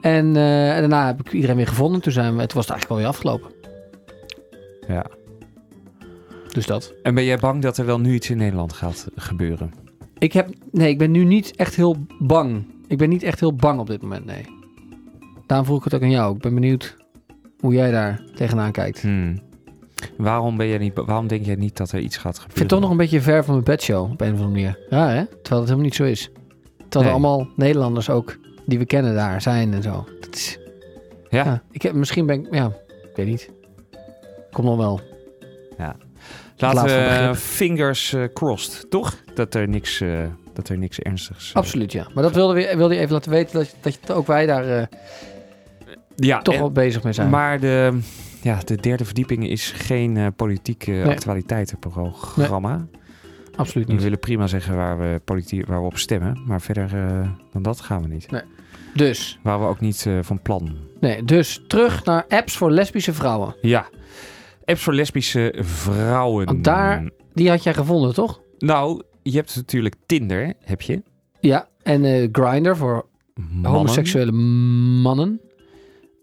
En eh, daarna heb ik iedereen weer gevonden. Toen, zijn we, toen was het eigenlijk alweer afgelopen.
Ja.
Dus dat.
En ben jij bang dat er wel nu iets in Nederland gaat gebeuren?
Ik heb, nee, ik ben nu niet echt heel bang. Ik ben niet echt heel bang op dit moment, nee. Daarom vroeg ik het ook aan jou. Ik ben benieuwd hoe jij daar tegenaan kijkt.
Hmm. Waarom, ben je niet, waarom denk jij niet dat er iets gaat
Ik
gebeuren?
vind het toch nog een beetje ver van mijn bedshow op een of andere manier. Ja, hè? Terwijl het helemaal niet zo is. Terwijl er allemaal Nederlanders ook die we kennen daar zijn en zo. Dat is,
Ja,
ja, ik heb, misschien ben ik, ja, ik weet niet. Komt nog wel.
laten
laat van
we fingers eh, crossed, toch? Dat er niks, eh, dat er niks ernstigs... eh,
Absoluut, ja. Maar dat wilde, we, wilde je even laten weten dat, dat, je- ook wij daar
Ja,
toch wel bezig mee zijn.
Maar de, ja, de derde verdieping is geen eh, politieke
Nee.
actualiteitenprogramma.
Absoluut
We
niet.
willen prima zeggen waar we, politie- waar we op stemmen, maar verder eh, dan dat gaan we niet.
Dus,
Waar we ook niet eh, van plan.
nee, dus terug naar apps voor lesbische vrouwen.
Ja, apps voor lesbische vrouwen.
Want daar- Die had jij gevonden, toch?
Nou, je hebt natuurlijk Tinder, heb je.
Ja. En eh Grindr voor
Mannen.
homoseksuele mannen.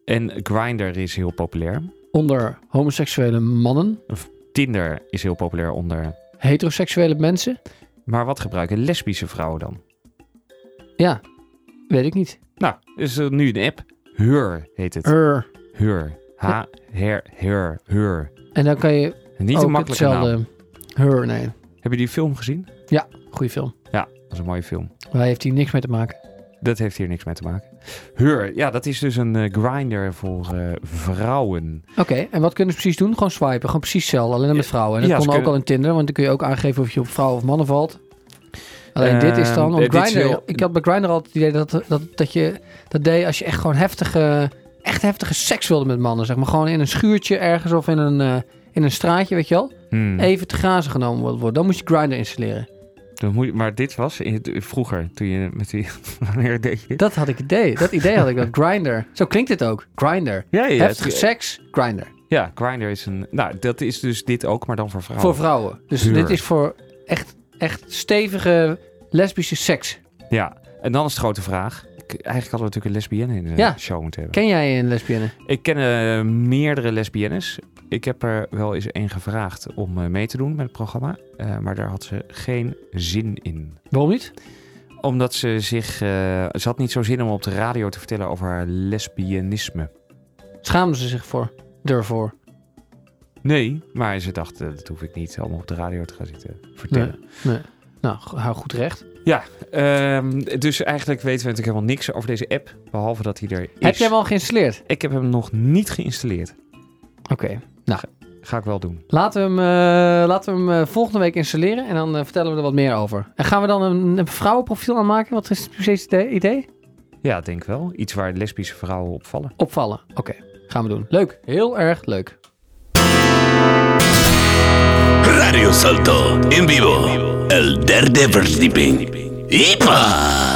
En Grindr is heel populair.
Onder homoseksuele mannen.
Tinder is heel populair onder...
Heteroseksuele mensen.
Maar wat gebruiken lesbische vrouwen dan?
Ja, weet ik niet.
Nou, is er nu een app. Her heet het.
Er.
Her. H, her, her, her.
En dan kan je
Niet
ook
een makkelijke naam.
hetzelfde... Her, nee.
Heb je die film gezien?
Goeie film.
Ja, dat is een mooie film.
Daar heeft hij niks mee te maken.
Dat heeft hier niks mee te maken. Her, ja, dat is dus een eh, grinder voor eh, vrouwen.
Oké, en wat kunnen ze precies doen? Gewoon swipen. Gewoon precies hetzelfde. Alleen met vrouwen. En dat
Ja,
kon ook
kunnen-
al in Tinder. Want dan kun je ook aangeven of je op vrouwen of mannen valt. Alleen
Ehm,
dit is dan... Op
eh, is
Grindr,
heel-
Ik had bij Grindr altijd het idee dat, dat, dat je dat deed als je echt gewoon heftige... Echt heftige seks wilde met mannen. Zeg maar gewoon in een schuurtje ergens of in een, eh, in een straatje, weet je wel.
Hmm.
Even te grazen genomen worden. Dan moest je Grindr installeren.
Dan moet je- maar dit was in vroeger, toen je met die... Wanneer deed je dit?
Dat had ik idee. Dat idee had ik. Dat Grindr. Zo klinkt het ook. Grindr.
Ja, ja,
Heftige seks, Grindr.
ja, grinder is een... Nou, dat is dus dit ook, maar dan voor vrouwen.
Voor vrouwen. Dus dit is voor echt, echt stevige lesbische seks.
Ja, en dan is de grote vraag. Eigenlijk hadden we natuurlijk een lesbienne in de
Ja.
show moeten hebben.
Ken jij een lesbienne?
Ik ken eh, meerdere lesbiennes. Ik heb er wel eens één gevraagd om eh, mee te doen met het programma. Eh, maar daar had ze geen zin in.
Waarom niet?
Omdat ze zich... eh, ze had niet zo zin om op de radio te vertellen over haar lesbianisme.
Schaamden ze zich voor? Ervoor?
Nee, maar ze dacht, dat hoef ik niet allemaal op de radio te gaan zitten vertellen.
Nee. Nou, hou goed recht.
Ehm, dus eigenlijk weten we natuurlijk helemaal niks over deze app. Behalve dat hij er is.
Heb jij hem al geïnstalleerd?
Ik heb hem nog niet geïnstalleerd.
Oké.
Ga ik wel doen.
Laten we hem, eh, laten we hem eh, volgende week installeren en dan eh, vertellen we er wat meer over. En gaan we dan een, een vrouwenprofiel aanmaken? Wat is precies het idee- idee?
Ja, denk wel. Iets waar lesbische vrouwen opvallen.
Opvallen. Oké, gaan we doen. Leuk. Heel erg leuk.
Radio Salto en vivo. El derde verdieping. ¡Ipa!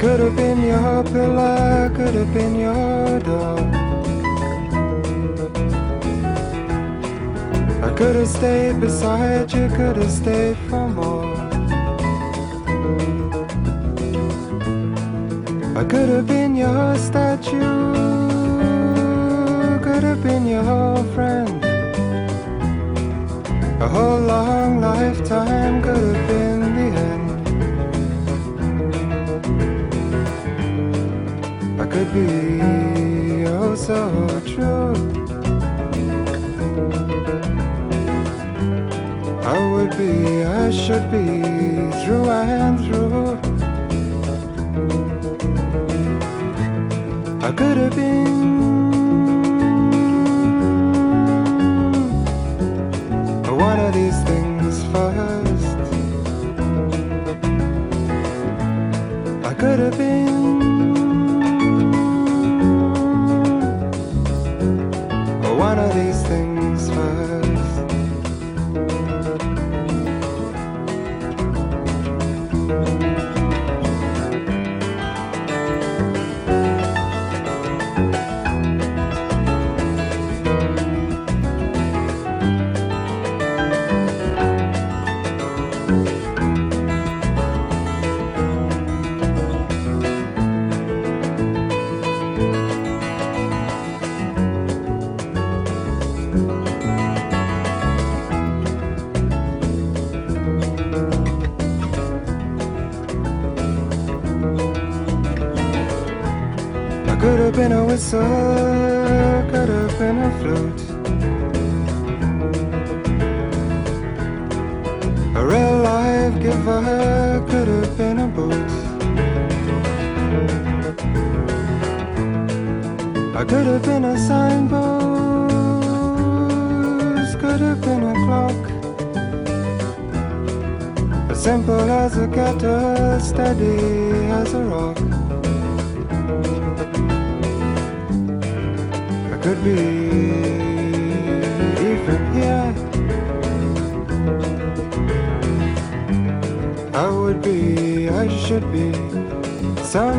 Could have been your pillar, could have been your door. I could have stayed beside you, could have stayed for more. I could have been your statue, could
could have been your friend. A whole long lifetime could have been be oh so true. I would be, I should be through and through. I could have been one of these things first. I could have been have been a whistle, could have been a flute. A real life giver could have been a boot. I could have been a signpost, could have been a clock. As simple as a kettle, steady as a rock. Could be even here. I would be, I should be so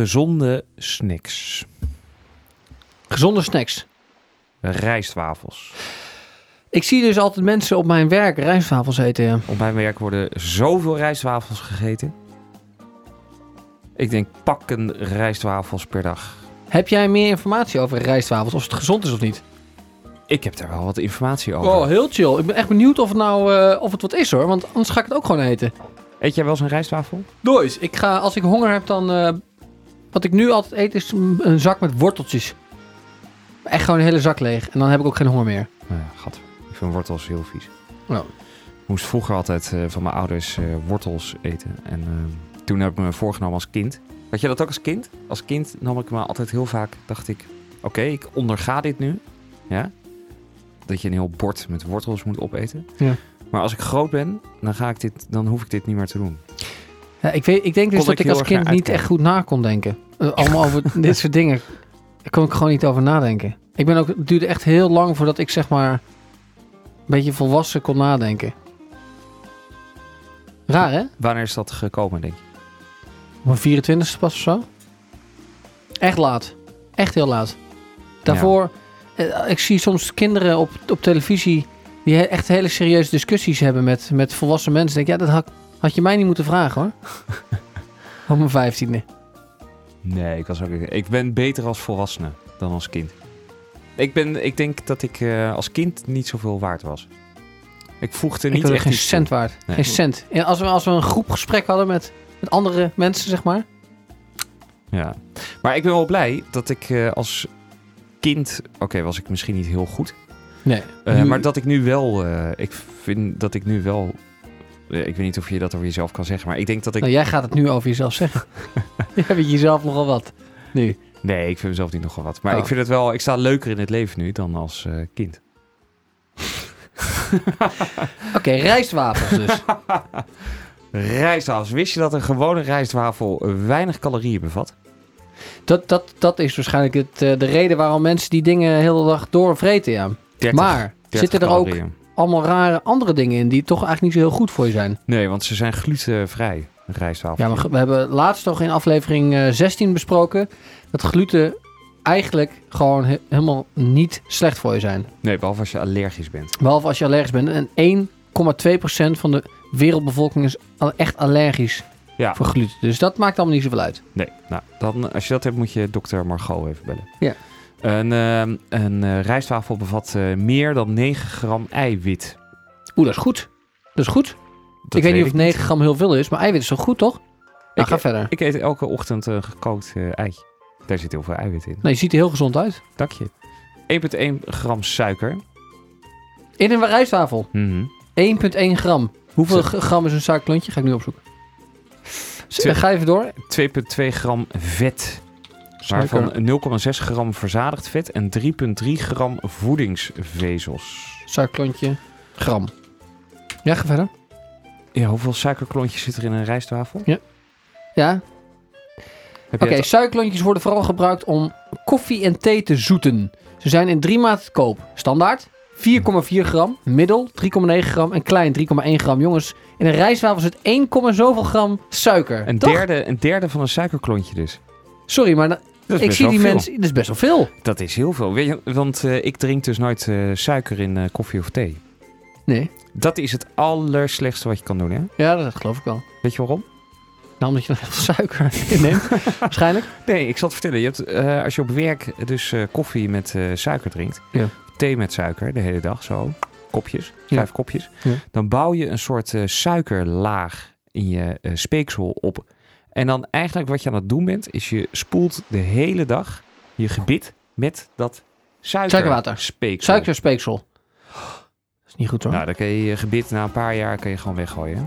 Gezonde snacks.
Gezonde snacks.
Rijstwafels.
Ik zie dus altijd mensen op mijn werk rijstwafels eten. Ja.
Op mijn werk worden zoveel rijstwafels gegeten. Ik denk pakken rijstwafels per dag.
Heb jij meer informatie over rijstwafels? Of het gezond is of niet?
Ik heb daar wel wat informatie over.
Oh, heel chill. Ik ben echt benieuwd of het nou eh, of het wat is hoor. Want anders ga ik het ook gewoon eten.
Eet jij wel eens een rijstwafel?
Dois. Ik ga, als ik honger heb, dan... eh, wat ik nu altijd eet is een, zak met worteltjes. Echt gewoon een hele zak leeg. En dan heb ik ook geen honger meer.
Nou ja, gat. Ik vind wortels heel vies.
Oh.
Ik moest vroeger altijd eh, van mijn ouders eh, wortels eten. En eh, toen heb ik me voorgenomen als kind. Had je dat ook als kind? Als kind nam ik me altijd heel vaak, dacht ik... Oké, ik onderga dit nu. Ja? Dat je een heel bord met wortels moet opeten.
Ja.
Maar als ik groot ben, dan, ga ik dit, dan hoef ik dit niet meer te doen.
Ja, ik, weet, ik denk dus dat
ik
ik als kind niet echt goed na kon denken. Eh, allemaal over dit soort dingen. Daar kon ik gewoon niet over nadenken. Ik ben ook, het duurde echt heel lang voordat ik zeg maar een beetje volwassen kon nadenken. Raar hè?
Wanneer is dat gekomen, denk je?
Op mijn 24ste pas of zo. Echt laat. Echt heel laat. Daarvoor, eh, ik zie soms kinderen op, op televisie die echt hele serieuze discussies hebben met, met volwassen mensen. Ik denk, ja, dat had, had je mij niet moeten vragen hoor. op mijn vijftiende.
Nee, ik, was ook, ik ben beter als volwassene dan als kind. Ik, ben, ik denk dat ik eh, als kind niet zoveel waard was. Ik voegde
Ik
niet
ben
echt
geen cent
toe.
waard.
Nee.
Geen cent. En als we, als we een groepgesprek hadden met, met andere mensen, zeg maar.
Ja. Maar ik ben wel blij dat ik eh, als kind... Oké, was ik misschien niet heel goed.
Nee.
Eh,
Nu-
Maar dat ik nu wel... ik vind dat ik nu wel... eh, ik weet niet of je dat over jezelf kan zeggen, maar ik denk dat ik...
Nou, jij gaat het nu over jezelf zeggen. je hebt jezelf nogal wat. Nu.
Nee, ik vind mezelf niet nogal wat. Maar
Oh.
ik vind het wel... Ik sta leuker in het leven nu dan als eh, kind.
Oké, rijstwafels dus.
Rijstwafels. Wist je dat een gewone rijstwafel weinig calorieën bevat?
Dat, dat, dat is waarschijnlijk het, eh, de reden waarom mensen die dingen de hele dag doorvreten, ja.
30,
maar
30
zitten er ook
calorieën.
Allemaal rare andere dingen in die toch eigenlijk niet zo heel goed voor je zijn?
Nee, want ze zijn glutenvrij, een rijstwafel.
Ja, maar we hebben laatst toch in aflevering eh, 16 besproken dat gluten eigenlijk gewoon he- helemaal niet slecht voor je zijn.
Nee, behalve als je allergisch bent.
Behalve als je allergisch bent. En 1,2% van de wereldbevolking is al echt allergisch
Ja,
voor gluten. Dus dat maakt allemaal niet zoveel uit.
nee. Nou, dan, als je dat hebt, moet je dokter Margot even bellen.
Ja.
Een, ehm, een eh, rijstwafel bevat eh, meer dan 9 gram eiwit.
Oeh, dat is goed. Dat is goed.
Dat
ik weet niet of 9 gram heel veel is, maar eiwit is toch goed, toch? Nou,
Ik-
ga verder.
Ik eet elke ochtend een gekookt eh, eitje. Daar zit heel veel eiwit in.
Nee, je ziet er heel gezond uit.
Dank je. 1,1 gram suiker.
In een rijstwafel.
Mhm.
1,1 gram. Hoeveel
Zo.
gram is een suikerklontje? Ga ik nu opzoeken.
Twee-
Ga even door.
2,2 gram vet. Waarvan 0,6 gram verzadigd vet en 3,3 gram voedingsvezels.
Suikerklontje. Gram. Ja, ga verder.
Ja, hoeveel suikerklontjes zit er in een rijstwafel?
Ja,
Heb
Oké,
het-
suikerklontjes worden vooral gebruikt om koffie en thee te zoeten. Ze zijn in drie maten te koop. Standaard 4,4 gram, middel 3,9 gram en klein 3,1 gram. Jongens, in een rijstwafel zit 1, zoveel gram suiker.
een,
Toch?
derde, een derde van een suikerklontje dus.
Sorry, maar ik zie die
veel.
mensen... Dat is best wel veel.
Dat is heel veel. Weet je, want eh, ik drink dus nooit eh, suiker in eh, koffie of thee.
Nee.
Dat is het allerslechtste wat je kan doen, hè?
Ja, dat geloof ik wel.
Weet je waarom?
Nou, omdat je nog heel veel suiker inneemt. Waarschijnlijk.
Nee, ik zal het vertellen. Je hebt, als je op werk dus koffie met suiker drinkt,
Ja.
thee met suiker de hele dag, zo, kopjes,
Ja.
vijf kopjes,
Ja.
dan bouw je een soort suikerlaag in je speeksel op. En dan eigenlijk wat je aan het doen bent, is je spoelt de hele dag je gebit met dat suiker
Suikerwater.
speeksel.
Suikerspeeksel. Dat is niet goed hoor.
Nou, dan kan je je gebit na een paar jaar kan je gewoon weggooien. hè?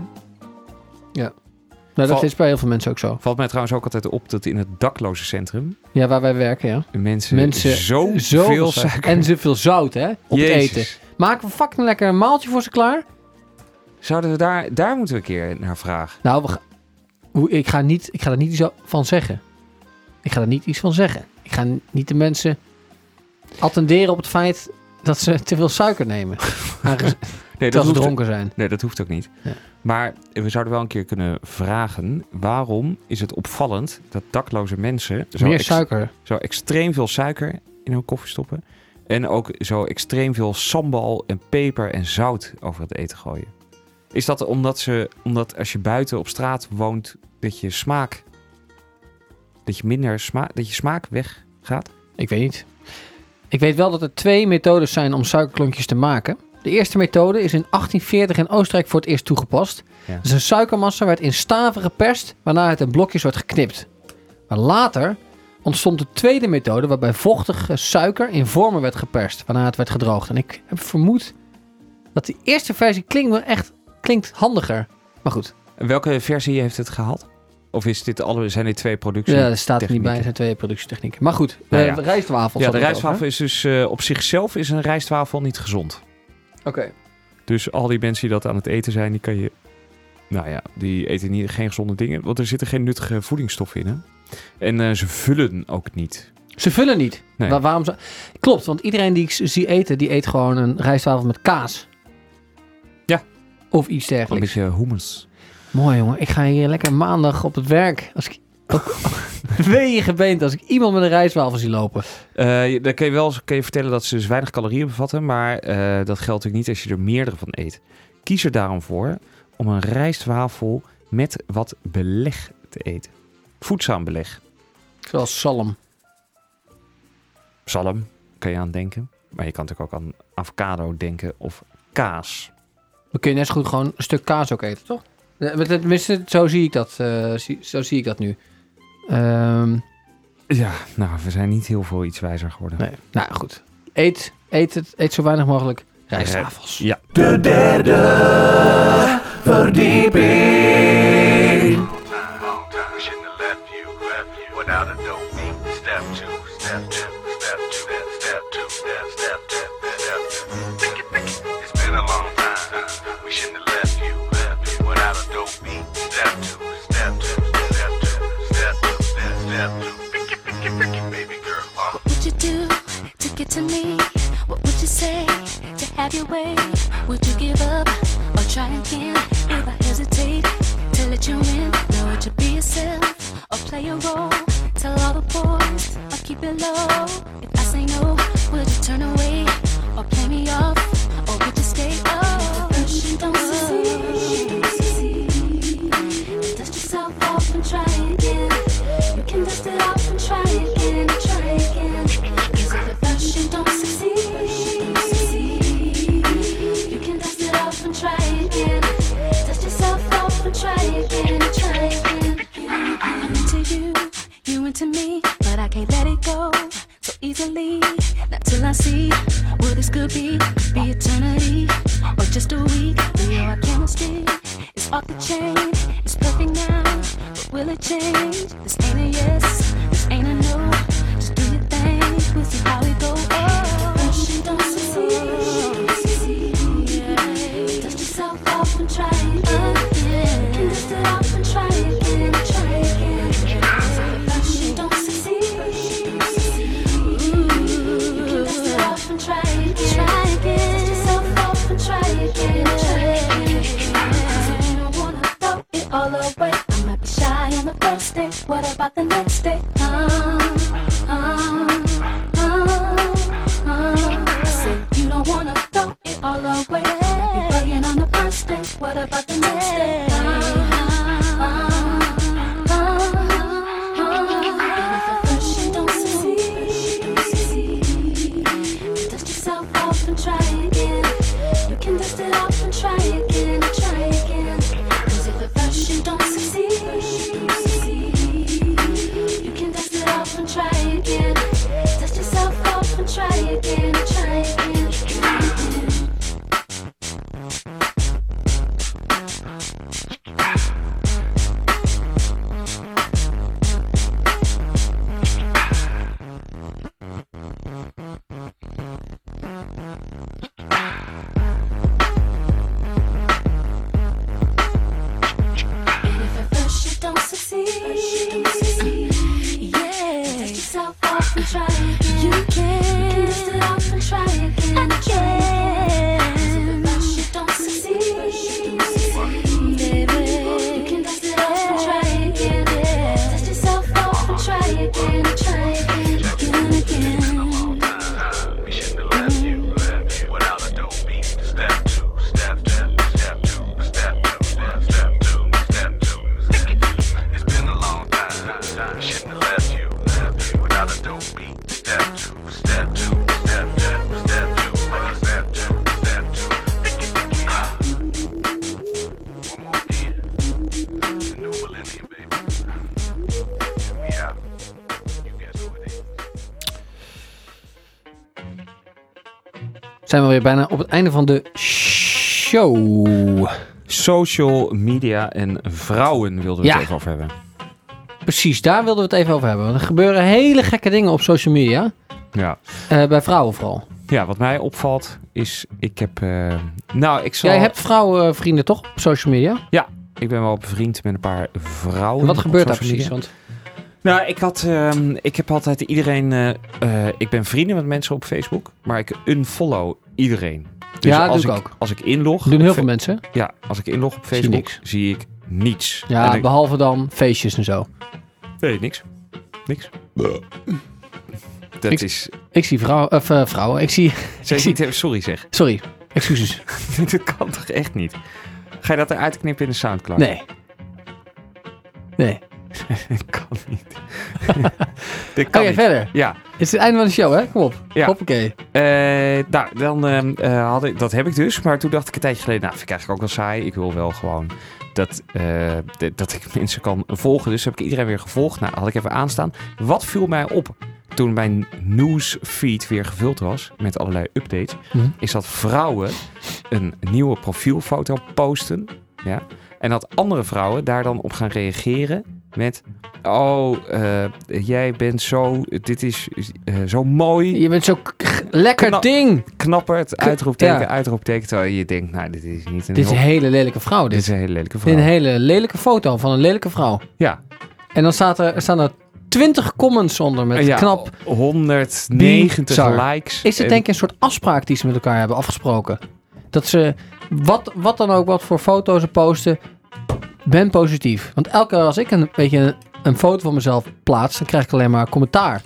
nou, dat
val-
is bij heel veel mensen ook zo.
Valt mij trouwens ook altijd op dat in het daklozencentrum
Ja, waar wij werken, ja.
mensen,
Mensen
zo veel suiker...
En zoveel zout, hè? Op het
Jezus.
eten. Maken we fucking lekker een maaltje voor ze klaar?
Zouden we daar, daar moeten we een keer naar vragen.
Nou, we ga- hoe- ik, ga niet, ik ga er niet iets van zeggen. Ik ga er niet iets van zeggen. Ik ga niet de mensen attenderen op het feit dat ze te veel suiker nemen.
Nee,
terwijl ze dronken zijn.
nee, dat hoeft ook niet.
Ja.
Maar we zouden wel een keer kunnen vragen... waarom is het opvallend dat dakloze mensen... Zo,
Meer suiker.
zo extreem veel suiker in hun koffie stoppen... en ook zo extreem veel sambal en peper en zout over het eten gooien? Is dat omdat, ze, omdat als je buiten op straat woont... dat je smaak... dat je minder smaak, dat je smaak weggaat?
Ik weet niet. Ik weet wel dat er twee methodes zijn om suikerklontjes te maken. De eerste methode is in 1840 in Oostenrijk voor het eerst toegepast.
Ja.
Dus een suikermassa werd in staven geperst, waarna het in blokjes werd geknipt. Maar later ontstond de tweede methode waarbij vochtige suiker in vormen werd geperst, waarna het werd gedroogd. En ik heb vermoed dat die eerste versie klinkt wel echt klinkt handiger. Maar goed,
En welke versie heeft het gehad? Of is dit alle, zijn dit twee producties?
ja, er staat er niet bij, er zijn twee productietechnieken. Maar goed,
Nou
eh,
ja.
de rijstwafel.
Ja, de
het
rijstwafel
over,
is dus eh, op zichzelf is een rijstwafel niet gezond.
Oké.
Dus al die mensen die dat aan het eten zijn, die kan je... Nou ja, die eten niet, geen gezonde dingen. Want er zitten geen nuttige voedingsstoffen in. Hè? En eh, ze vullen ook niet.
Ze vullen niet.
Nee.
Wa- waarom zou... Klopt, want iedereen die ik zie eten, die eet gewoon een rijstwafel met kaas. Of iets
Een
dergelijks.
beetje hummus.
Mooi jongen, ik ga hier lekker maandag op het werk. Als ik ook wee je gebeend als ik iemand met een rijstwafel zie lopen.
Eh, dan kun je wel kun je vertellen dat ze dus weinig calorieën bevatten. Maar eh, dat geldt natuurlijk niet als je er meerdere van eet. Kies er daarom voor om een rijstwafel met wat beleg te eten. Voedzaam beleg.
Zoals zalm.
Zalm, kan je aan denken. Maar je kan natuurlijk ook aan avocado denken of kaas.
Dan kun je net zo goed gewoon een stuk kaas ook eten, toch? Eh, Tenminste, zo zie ik dat, eh, zie- zo zie ik dat nu. Ehm,
Ja, nou, we zijn niet heel veel iets wijzer geworden.
nee. Nou goed. Eet, eet, het, eet zo weinig mogelijk rijstwafels.
Ja.
De derde verdieping.
Zijn we weer bijna op het einde van de show.
Social media en vrouwen wilden we
Ja.
het even over hebben.
Precies, daar wilden we het even over hebben. Want er gebeuren hele gekke dingen op social media.
Ja.
Eh, bij vrouwen vooral.
ja, wat mij opvalt is, ik heb... eh, nou, ik zal...
Jij hebt vrouwenvrienden toch op social media?
Ik ben wel bevriend met een paar vrouwen.
En wat gebeurt daar precies? Want
Nou, ik had, ehm, ik heb altijd iedereen, eh, eh, ik ben vrienden met mensen op Facebook, maar ik unfollow iedereen. Dus
Ja,
als
doe ik ook.
Als ik inlog,
doen heel veel mensen.
Ja, als ik inlog op
Zie
Facebook, zie ik niets.
Ja,
ik-
behalve dan feestjes en zo.
nee, niks. Niks. Dat
Niks.
is.
Ik zie vrouw, of, eh, vrouwen. Ik zie...
Zeg
zie-
niet even sorry zeg.
Sorry, excuses.
dat kan toch echt niet? Ga je dat eruit knippen in de Soundcloud?
Nee. Nee.
kan niet. Dit kan
Oké,
niet.
verder.
Ja,
Het is het einde van de show, hè? Kom op.
Ja.
Hoppakee.
Eh, nou, dan ehm, eh, had ik, dat heb ik dus. Maar toen dacht ik een tijdje geleden, nou, vind ik eigenlijk ook wel saai. Ik wil wel gewoon dat, eh, d- dat ik mensen kan volgen. Dus heb ik iedereen weer gevolgd. Nou, had ik even aanstaan. Wat viel mij op toen mijn newsfeed weer gevuld was met allerlei updates,
Mhm.
is dat vrouwen een nieuwe profielfoto posten. Ja, en dat andere vrouwen daar dan op gaan reageren met... Oh, eh, jij bent zo... Dit is eh, zo mooi.
Je bent zo lekker
Knap-
ding.
knapper, het uitroepteken,
ja.
uitroepteken. Terwijl je denkt, nou, dit is niet een
Dit is een hele lelijke vrouw.
dit
Dit
is een hele lelijke
Dit
vrouw.
is een hele lelijke foto van een lelijke vrouw.
Ja,
En dan staat er, er staan er 20 comments onder met
Ja,
knap.
190
Bizar.
likes.
Is het
En-
denk ik een soort afspraak die ze met elkaar hebben afgesproken? Dat ze, wat, wat dan ook, wat voor foto's ze posten, ben positief. Want elke keer als ik een beetje een, een foto van mezelf plaats, dan krijg ik alleen maar commentaar.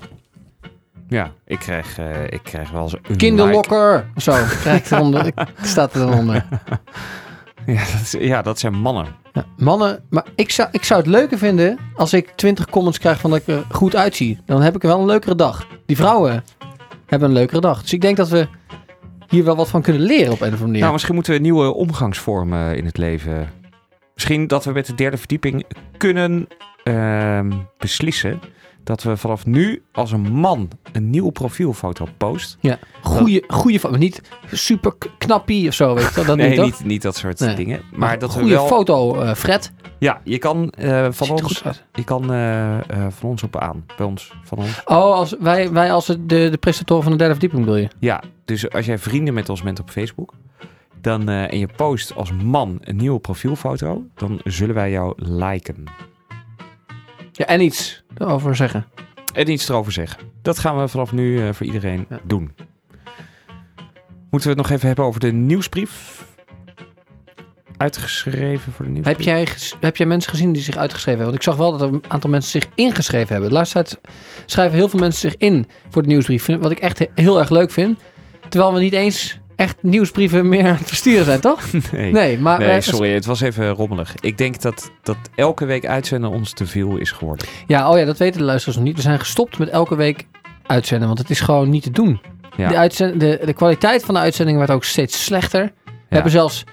Ja, ik krijg, eh, ik krijg wel like.
Kinderlokker, zo. Krijg ik eronder, ik, staat er dan onder.
Ja dat, is- ja, dat zijn mannen.
Ja, mannen, maar ik zou, ik zou het leuker vinden als ik 20 comments krijg van dat ik er goed uitzie. Dan heb ik wel een leukere dag. Die vrouwen hebben een leukere dag. Dus ik denk dat we hier wel wat van kunnen leren op een of andere manier.
Nou, misschien moeten we nieuwe omgangsvormen in het leven. Misschien dat we met de derde verdieping kunnen ehm, beslissen dat we vanaf nu als een man een nieuwe profielfoto post.
Ja, goeie, goeie foto. Niet super knappie of zo, weet je. Dat
nee,
niet,
niet, niet dat soort
Nee.
dingen. Maar dat we
goede
wel.
foto, eh, Fred.
Ja, je kan eh, van ons, je kan eh, van ons op aan. Bij ons, van ons.
Oh, als wij, wij als de, de presentatoren van de derde verdieping bedoel je?
Ja, dus als jij vrienden met ons bent op Facebook, dan eh, en je post als man een nieuwe profielfoto, dan zullen wij jou liken.
Ja, en iets erover zeggen.
En iets erover zeggen. Dat gaan we vanaf nu eh, voor iedereen
Ja.
doen. Moeten we het nog even hebben over de nieuwsbrief? Uitgeschreven voor de nieuwsbrief?
Heb jij, heb jij mensen gezien die zich uitgeschreven hebben? Want ik zag wel dat er een aantal mensen zich ingeschreven hebben. De laatste tijd schrijven heel veel mensen zich in voor de nieuwsbrief. Wat ik echt he- heel erg leuk vind. Terwijl we niet eens echt nieuwsbrieven meer aan het versturen zijn, toch?
Nee.
Nee, maar...
Nee, sorry, het was even rommelig. Ik denk dat, dat elke week uitzenden ons te veel is geworden.
Ja, oh ja, dat weten de luisteraars nog niet. We zijn gestopt met elke week uitzenden, want het is gewoon niet te doen.
Ja.
De, uitzend, de, de kwaliteit van de uitzending werd ook steeds slechter. We
Ja.
hebben zelfs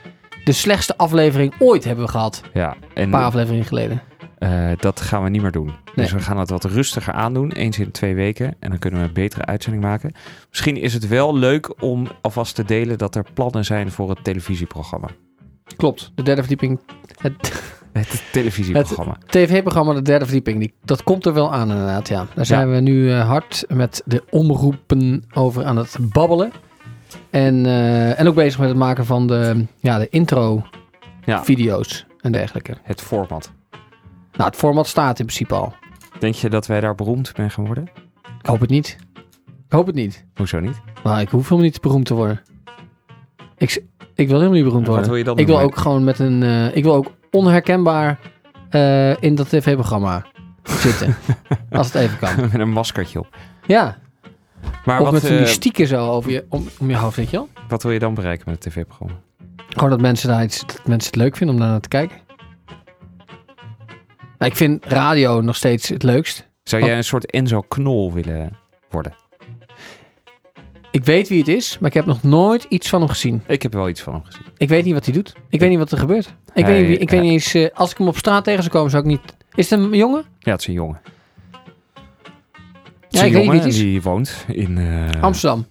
de slechtste aflevering ooit hebben we gehad.
Ja, en
Een paar afleveringen geleden.
Eh, dat gaan we niet meer doen.
Nee.
Dus we gaan het wat rustiger aandoen, eens in twee weken. En dan kunnen we een betere uitzending maken. Misschien is het wel leuk om alvast te delen dat er plannen zijn voor het televisieprogramma.
Klopt, de derde verdieping. Het
Het televisieprogramma.
tv-programma De Derde Verdieping. Die, dat komt er wel aan inderdaad, ja. Daar zijn we nu eh, hard met de omroepen over aan het babbelen. En, eh, en ook bezig met het maken van de, ja, de
Ja.
intro-video's en dergelijke.
Het format.
Nou, het format staat in principe al.
Denk je dat wij daar beroemd mee gaan worden?
Ik hoop het niet. Ik hoop het niet.
Hoezo niet?
Maar ik hoef helemaal niet beroemd te worden. Ik, ik wil helemaal niet beroemd
Wat
worden.
wil je dan
Ik wil ook gewoon met een... eh, ik wil ook onherkenbaar eh, in dat tv-programma zitten. als het even kan.
Met een maskertje op.
Ja.
Maar
of
wat,
met van die
eh,
stieken zo over je, om, om je hoofd, weet je wel?
wat wil je dan bereiken met het tv-programma?
Gewoon dat mensen, daar iets, dat mensen het leuk vinden om daar naar te kijken. Ik vind radio nog steeds het leukst.
Zou jij een soort Enzo Knol willen worden?
Ik weet wie het is, maar ik heb nog nooit iets van hem gezien.
Ik heb wel iets van hem gezien.
Ik weet niet wat hij doet. Ik weet niet wat er gebeurt. Ik
Hij-
weet niet, wie- ik weet
hij-
niet eens... eh, als ik hem op straat tegen zou komen, zou ik niet... Is het een jongen?
Ja, het is een jongen. Het is
Ja,
een
ik weet niet
jongen
wie het is.
die woont in... eh,
Amsterdam.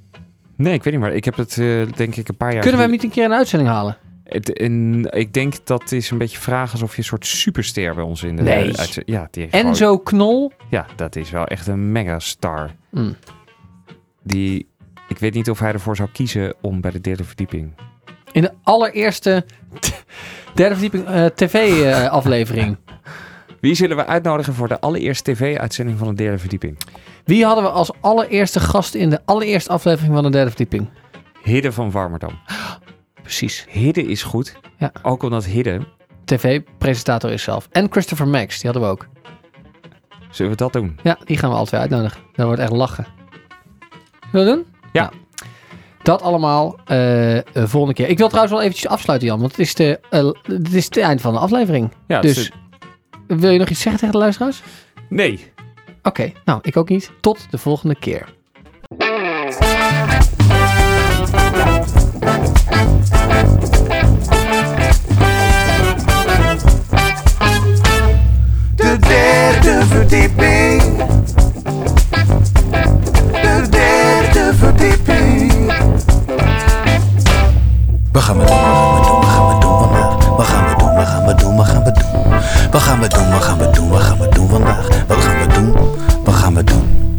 Nee, ik weet niet maar. Ik heb het eh, denk ik een paar jaar...
Kunnen we hem niet een keer in een uitzending halen?
Het, en ik denk dat is een beetje vragen alsof je een soort superster bij ons in de...
Nee.
uit- ja, die heeft gewoon-
Enzo Knol?
Ja, dat is wel echt een megastar.
Mm.
Die... Ik weet niet of hij ervoor zou kiezen om bij de derde verdieping...
In de allereerste derde verdieping eh, tv-aflevering.
Wie zullen we uitnodigen voor de allereerste tv-uitzending van de derde verdieping?
Wie hadden we als allereerste gast in de allereerste aflevering van de derde verdieping?
Hidde van Warmerdam.
Precies.
Hidde is goed.
Ja.
Ook omdat Hidde...
TV-presentator is zelf. En Christopher Max, die hadden we ook.
Zullen we dat doen?
Ja, die gaan we twee uitnodigen. Dat wordt echt lachen. Wil je dat doen?
Ja.
Nou, dat allemaal eh, eh, volgende keer. Ik wil trouwens wel eventjes afsluiten, Jan. Want het is, de, eh, het is het eind van de aflevering.
Ja,
Dus-
dus...
Wil je nog iets zeggen tegen de luisteraars?
Nee.
Oké, nou, ik ook niet. Tot de volgende keer.
derde verdieping. De derde verdieping.
We gaan we doen? we gaan we doen? we gaan we doen? vandaag. Wat gaan we doen? Wat gaan we doen? Wat gaan we doen? Wat gaan we doen? Wat gaan we doen? Wat gaan we doen vandaag? Wat gaan we doen? Wat gaan we doen?